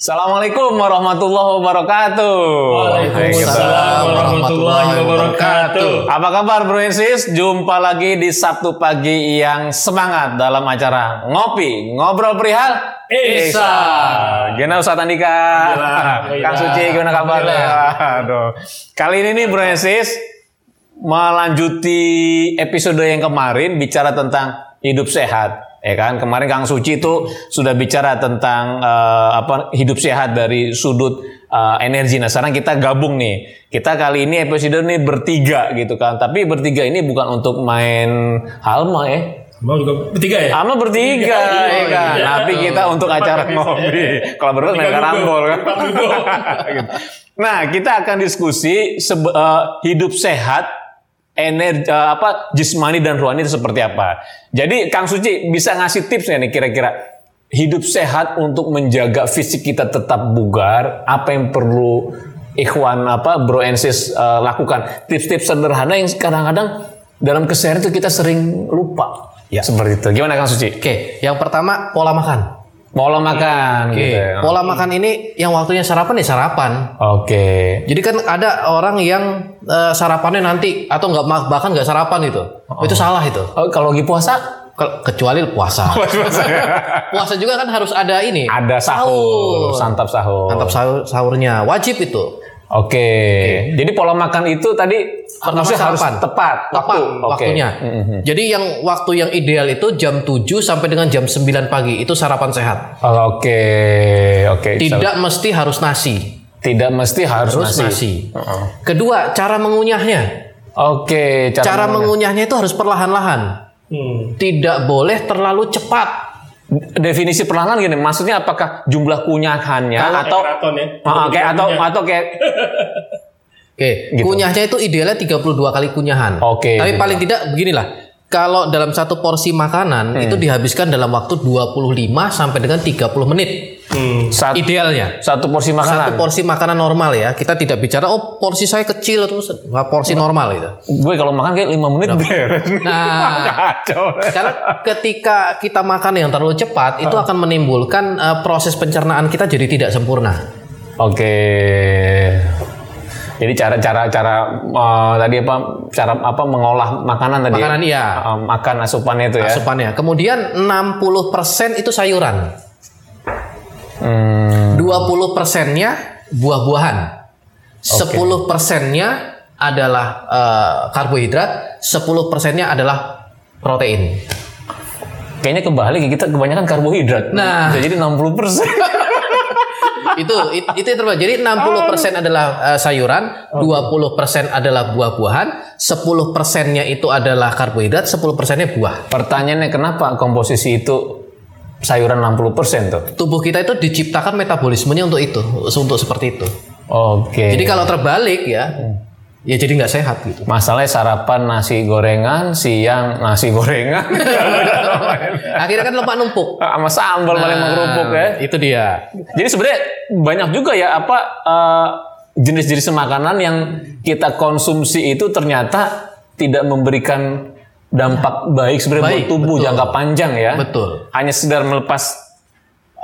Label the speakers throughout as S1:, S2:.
S1: Assalamualaikum warahmatullahi wabarakatuh.
S2: Waalaikumsalam warahmatullahi wabarakatuh.
S1: Apa kabar Bro and Sis? Jumpa lagi di Sabtu pagi yang semangat dalam acara Ngopi, Ngobrol Perihal
S2: Isa.
S1: Gimana Ustaz Andika? Kang Suci gimana kabarnya? Aduh. Kali ini nih Bro and Sis melanjuti episode yang kemarin bicara tentang hidup sehat. Ya kan kemarin Kang Suci itu sudah bicara tentang eh, apa hidup sehat dari sudut eh, energi. Nah sekarang kita gabung nih. Kita kali ini episode ini bertiga gitu kan. Tapi bertiga ini bukan untuk main halma ya.
S2: Juga bertiga ya?
S1: Halma bertiga ya kan.
S2: iya.
S1: Tapi kita untuk acara ngopi. Kalau berdua main
S2: Tiga
S1: karambol kan. Nah, kita akan diskusi eh, hidup sehat, energi eh, apa jismani dan rohani itu seperti apa. Jadi Kang Suci bisa ngasih tips nggak nih kira-kira hidup sehat untuk menjaga fisik kita tetap bugar, apa yang perlu ikhwan apa bro and sis eh, lakukan. Tips-tips sederhana yang kadang-kadang dalam keseharian itu kita sering lupa.
S3: Ya.
S1: Seperti itu. Gimana Kang Suci?
S3: Oke, yang pertama pola makan.
S1: Pola makan
S3: Oke,
S1: gitu. ya.
S3: pola makan ini yang waktunya sarapan ya sarapan.
S1: Oke.
S3: Jadi kan ada orang yang eh, sarapannya nanti atau nggak bahkan nggak sarapan itu, itu salah itu.
S1: Oh, kalau lagi puasa
S3: Ke- Kecuali puasa. puasa juga kan harus ada ini.
S1: ada sahur, santap sahur.
S3: Mantap sahur, sahurnya wajib itu.
S1: Oke. Jadi pola makan itu tadi maksudnya harus
S3: sarapan.
S1: tepat
S3: Tepat
S1: waktu. Oke.
S3: waktunya. Jadi yang waktu yang ideal itu jam 7 sampai dengan jam 9 pagi itu sarapan sehat.
S1: Oh, Oke, oke.
S3: Tidak mesti harus nasi.
S1: Tidak mesti harus,
S3: Harus
S1: nasi.
S3: nasi. Kedua, cara mengunyahnya.
S1: Oke, cara,
S3: Cara
S1: mengunyah.
S3: mengunyahnya itu harus perlahan-lahan.
S2: Hmm.
S3: Tidak boleh terlalu cepat.
S1: Definisi perlahan gini, maksudnya apakah jumlah kunyahannya atau
S2: Maraton ya?
S1: Ah, kayak atau atau kayak
S3: Oke,
S1: Gitu.
S3: kunyahnya itu idealnya 32 kali kunyahan.
S1: Oke,
S3: Tapi
S1: gitu.
S3: paling tidak beginilah. Kalau dalam satu porsi makanan
S1: Hmm.
S3: itu dihabiskan dalam waktu 25 sampai dengan 30 menit.
S2: Hmm.
S1: satu,
S3: Idealnya.
S1: satu porsi makanan.
S3: Satu porsi makanan normal ya. Kita tidak bicara oh porsi saya kecil terus nggak porsi normal gitu.
S1: Gue kalau makan kayak 5 menit beres.
S3: Nah, karena ketika kita makan yang terlalu cepat itu akan menimbulkan eh, proses pencernaan kita jadi tidak sempurna.
S1: Oke. Jadi cara-cara cara eh, tadi apa cara apa mengolah makanan tadi
S3: Makanan,
S1: ya?
S3: iya.
S1: Eh, makan asupannya itu ya.
S3: asupannya. Kemudian 60% itu sayuran.
S1: Hmm,
S3: 20 persennya buah-buahan. 10 persennya adalah eh, karbohidrat, 10 persennya adalah protein.
S1: kayaknya kebalik ya, kita kebanyakan karbohidrat.
S3: Nah.
S1: Jadi 60 persen.
S3: itu it- itu yang terbaik. Jadi 60 persen adalah eh, sayuran, 20 persen adalah buah-buahan, 10 persennya itu adalah karbohidrat, 10 persennya buah.
S1: Pertanyaannya kenapa komposisi itu sayuran 60 persen tuh?
S3: Tubuh kita itu diciptakan metabolismenya untuk itu, untuk seperti itu.
S1: Oke.
S3: Jadi kalau terbalik ya, ya jadi nggak sehat gitu.
S1: Masalahnya sarapan nasi gorengan, siang nasi gorengan,
S3: Akhirnya kan lemak numpuk.
S1: sama sambal paling
S3: Nah,
S1: mengkerupuk ya.
S3: Itu dia.
S1: Jadi sebenarnya banyak juga ya apa eh, jenis-jenis makanan yang kita konsumsi itu ternyata tidak memberikan dampak baik sebenarnya buat
S3: Baik,
S1: tubuh
S3: betul.
S1: jangka panjang ya.
S3: Betul.
S1: Hanya sekedar melepas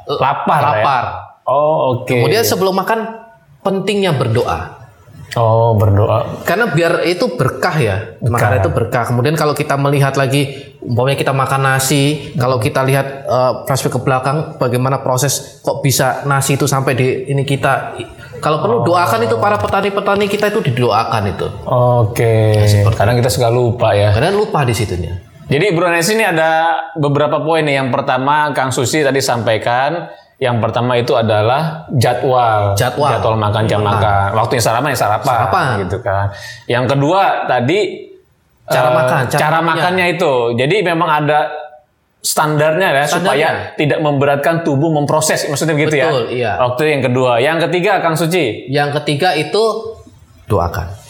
S1: lapar, ya.
S3: Lapar.
S1: Oh oke.
S3: Kemudian sebelum makan pentingnya berdoa.
S1: Oh berdoa.
S3: Karena biar itu berkah ya. Makanan itu berkah. Kemudian kalau kita melihat lagi umpamanya kita makan nasi, kalau kita lihat eh, flashback ke belakang bagaimana proses kok bisa nasi itu sampai di ini kita kalau perlu doakan itu para petani-petani kita itu didoakan itu.
S1: Oke. Kadang kita suka lupa ya.
S3: Karena lupa di situnya.
S1: Jadi Bro Nes ini ada beberapa poin nih. Yang pertama Kang Susi tadi sampaikan. Yang pertama itu adalah jadwal.
S3: Jadwal.
S1: makan jam makan. Waktunya sarapan ya sarapan.
S3: Sarapan.
S1: Gitu kan. Yang kedua tadi
S3: Cara
S1: eh,
S3: makan, cara
S1: Cara, makannya itu. Jadi memang ada standarnya ya supaya tidak memberatkan tubuh memproses maksudnya begitu ya.
S3: Betul, iya.
S1: Waktu yang kedua, yang ketiga Kang Suci,
S3: Yang ketiga itu doakan.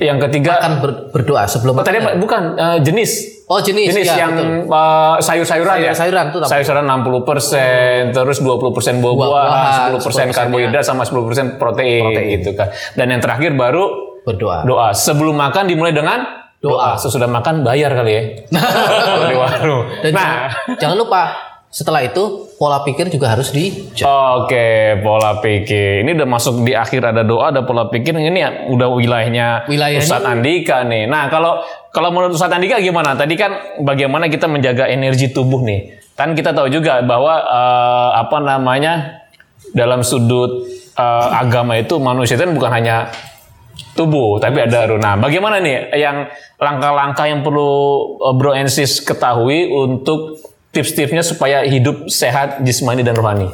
S1: Yang ketiga
S3: Akan ber- berdoa sebelum
S1: Oh, tadi
S3: makan.
S1: apa? bukan eh, jenis
S3: Oh jenis,
S1: jenis
S3: ya,
S1: yang
S3: betul.
S1: uh, sayur-sayuran ya.
S3: Sayur-sayuran tuh?
S1: Sayur-sayuran 60%, terus 20% buah-buahan,
S3: Buah-buahan,
S1: 10% karbohidrat sama 10% protein, gitu kan. Dan yang terakhir baru
S3: berdoa.
S1: doa. Sebelum makan dimulai dengan doa.
S3: Doa.
S1: Sesudah makan bayar kali ya. Di warung.
S3: Dan
S1: nah,
S3: jangan, jangan lupa Setelah itu pola pikir juga harus di
S1: Oke, pola pikir. Ini udah masuk di akhir ada doa, ada pola pikir. Ini ya udah wilayahnya
S3: Wilayahnya-
S1: Ustadz Andika nih. Nah, kalau kalau menurut Ustadz Andika gimana? Tadi kan bagaimana kita menjaga energi tubuh nih? Kan kita tahu juga bahwa eh, apa namanya dalam sudut eh, agama itu manusia itu kan bukan hanya tubuh, tapi ada ruh. Nah, bagaimana nih yang langkah-langkah yang perlu eh, Bro and Sis ketahui untuk tips-tipsnya supaya hidup sehat jismani dan rohani?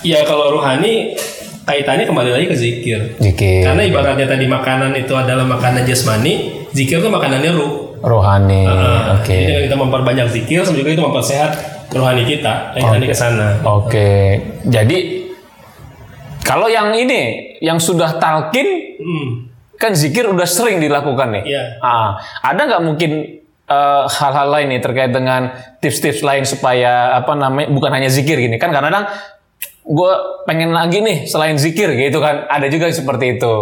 S2: Ya kalau rohani kaitannya kembali lagi ke zikir.
S1: Zikir.
S2: Karena ibaratnya tadi makanan itu adalah makanan jasmani, zikir itu makanannya ruh.
S1: rohani.
S2: Nah,
S1: Oke.
S2: Jadi dengan kita memperbanyak zikir, juga itu mempersehat rohani kita. Kaitannya ke sana.
S1: Oke. Jadi kalau yang ini yang sudah talkin
S2: Hmm.
S1: kan zikir udah sering dilakukan nih.
S2: Iya.
S1: Ah, ada nggak mungkin eh, hal-hal lain nih terkait dengan tips-tips lain supaya apa namanya bukan hanya zikir gini kan kadang-kadang gue pengen lagi nih selain zikir gitu kan ada juga yang seperti itu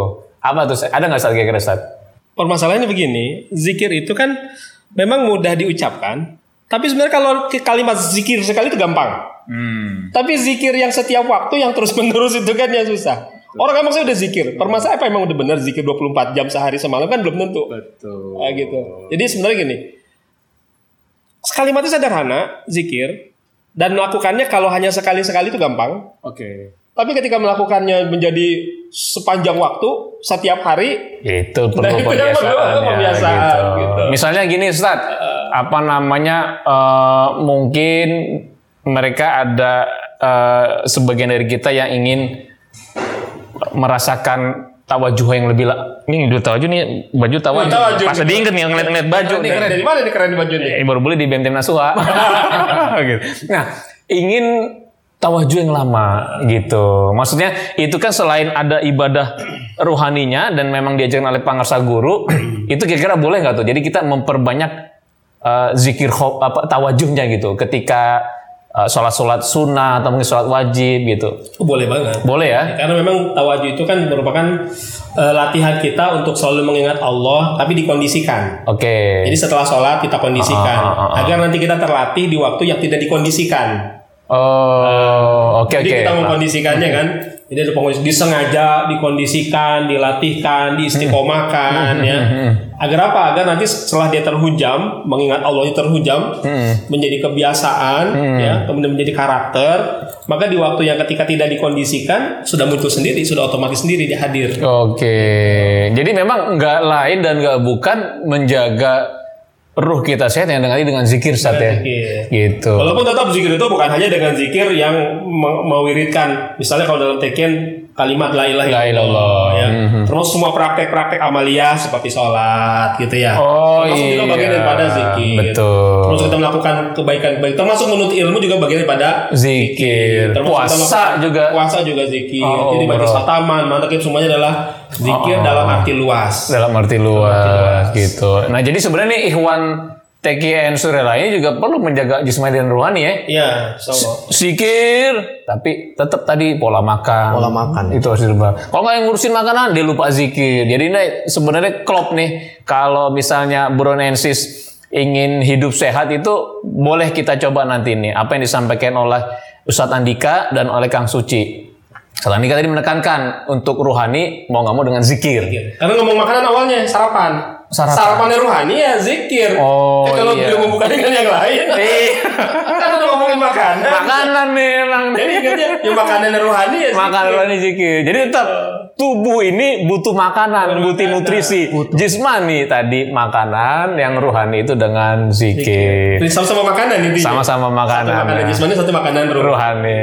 S1: apa tuh ada nggak saat Ustaz?
S2: Permasalahannya begini, zikir itu kan memang mudah diucapkan, tapi sebenarnya kalau kalimat zikir sekali itu gampang. Tapi zikir yang setiap waktu yang terus menerus itu kan yang susah. Orang kan maksudnya udah zikir. Permasalahan apa emang udah benar zikir 24 jam sehari semalam kan belum tentu.
S1: Betul.
S2: Ah, gitu. Jadi sebenarnya gini. Kalimatnya sederhana, zikir dan melakukannya kalau hanya sekali-sekali itu gampang.
S1: Oke.
S2: Tapi ketika melakukannya menjadi sepanjang waktu setiap hari
S1: Itu
S2: Nah,
S1: perlu pembiasaan, ya,
S2: pembiasaan,
S1: gitu.
S2: gitu.
S1: Misalnya gini Ustaz, apa namanya eh, mungkin mereka ada eh, sebagian dari kita yang ingin merasakan tawajuh yang lebih la- ini udah tawajuh nih baju tawajuh.
S2: Tawajuh.
S1: Pas diinget nih ngeliat-ngeliat baju nih.
S2: Dari, dari mana nih keren baju nih?
S1: Eh, baru beli di BMT Nasuha. gitu. Nah, ingin tawajuh yang lama gitu. Maksudnya itu kan selain ada ibadah rohaninya dan memang diajarkan oleh pangarsa guru, itu kira-kira boleh nggak tuh? Jadi kita memperbanyak eh, zikir apa tawajuhnya gitu ketika sholat-sholat sunnah atau mungkin sholat wajib gitu.
S2: Oh, boleh banget.
S1: Boleh ya?
S2: Karena memang tawajuh itu kan merupakan eh, latihan kita untuk selalu mengingat Allah, tapi dikondisikan.
S1: Oke.
S2: Jadi setelah sholat kita kondisikan
S1: Ah, ah, ah, ah.
S2: agar nanti kita terlatih di waktu yang tidak dikondisikan.
S1: Oh, oke
S2: Jadi
S1: oke.
S2: kita mengkondisikannya kan. Jadi ada pengkondisi disengaja, dikondisikan, dilatihkan, diistiqomahkan ya. Agar apa? Agar nanti setelah dia terhujam, mengingat Allahnya terhujam, menjadi kebiasaan ya, kemudian menjadi karakter, maka di waktu yang ketika tidak dikondisikan sudah muncul sendiri, sudah otomatis sendiri dia hadir.
S1: Oke, jadi memang nggak lain dan nggak bukan menjaga ruh kita sehat yang dengan dengan zikir saat ya,
S2: zikir.
S1: gitu.
S2: Walaupun tetap zikir itu bukan hanya dengan zikir yang me- mewiridkan. Misalnya kalau dalam teken kalimat la ilaha illallah ya. Terus semua praktek-praktek amaliyah seperti sholat gitu ya.
S1: Oh,
S2: termasuk juga
S1: iya.
S2: bagian daripada zikir.
S1: Betul.
S2: Terus kita melakukan kebaikan-kebaikan. Termasuk menuntut ilmu juga bagian daripada
S1: Zikir,
S2: Termasuk kita
S1: puasa juga.
S2: Puasa juga zikir.
S1: Oh,
S2: Jadi baca
S1: bro.
S2: khataman, mantakib semuanya adalah zikir
S1: Oh.
S2: dalam arti luas.
S1: dalam arti luas gitu. Nah, jadi sebenarnya nih Ikhwan TKN ini juga perlu menjaga jismani dan rohani ya.
S2: Iya, so.
S1: Zikir, tapi tetap tadi pola makan.
S3: Pola makan,
S1: Itu harus dirubah. Kalau nggak yang ngurusin makanan, dia lupa zikir. Jadi ini sebenarnya klop nih. Kalau misalnya Bronensis ingin hidup sehat itu boleh kita coba nanti nih. Apa yang disampaikan oleh Ustadz Andika dan oleh Kang Suci. Ustadz Andika tadi menekankan untuk rohani mau nggak mau dengan zikir.
S2: Karena ngomong makanan awalnya sarapan.
S1: Sarapan.
S2: Sarapannya rohani ya zikir.
S1: Oh,
S2: Eh, kalau
S1: iya.
S2: dia membuka dengan yang lain.
S1: Eh,
S2: kan udah ngomongin makanan.
S1: makanan nih emang.
S2: Jadi ingatnya yang makanan rohani ya. Zikir.
S1: rohani zikir. Jadi tetap tubuh ini butuh makanan, butuh nutrisi. Jismani tadi makanan, yang rohani itu dengan zikir.
S2: Sama-sama makanan intinya.
S1: Sama-sama
S2: Satu
S1: makanan.
S2: makanan jasmani, satu makanan rohani.
S1: rohani.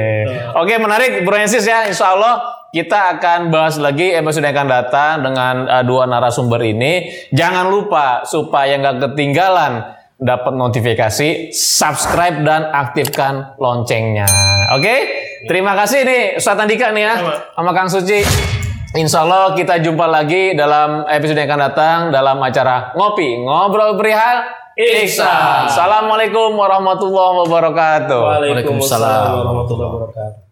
S1: Oke, menarik Bro Ensis ya. Insya Allah kita akan bahas lagi episode yang akan datang dengan uh, dua narasumber ini. Jangan lupa supaya nggak ketinggalan dapat notifikasi, subscribe dan aktifkan loncengnya. Oke? Terima kasih nih Ustadz Andika nih ya
S2: Sama.
S1: sama Kang Suci. Insya Allah kita jumpa lagi dalam episode yang akan datang dalam acara Ngopi Ngobrol Perihal Iksan. Assalamualaikum warahmatullahi wabarakatuh.
S2: Waalaikumsalam
S3: Waalaikumsalam.
S2: warahmatullahi wabarakatuh.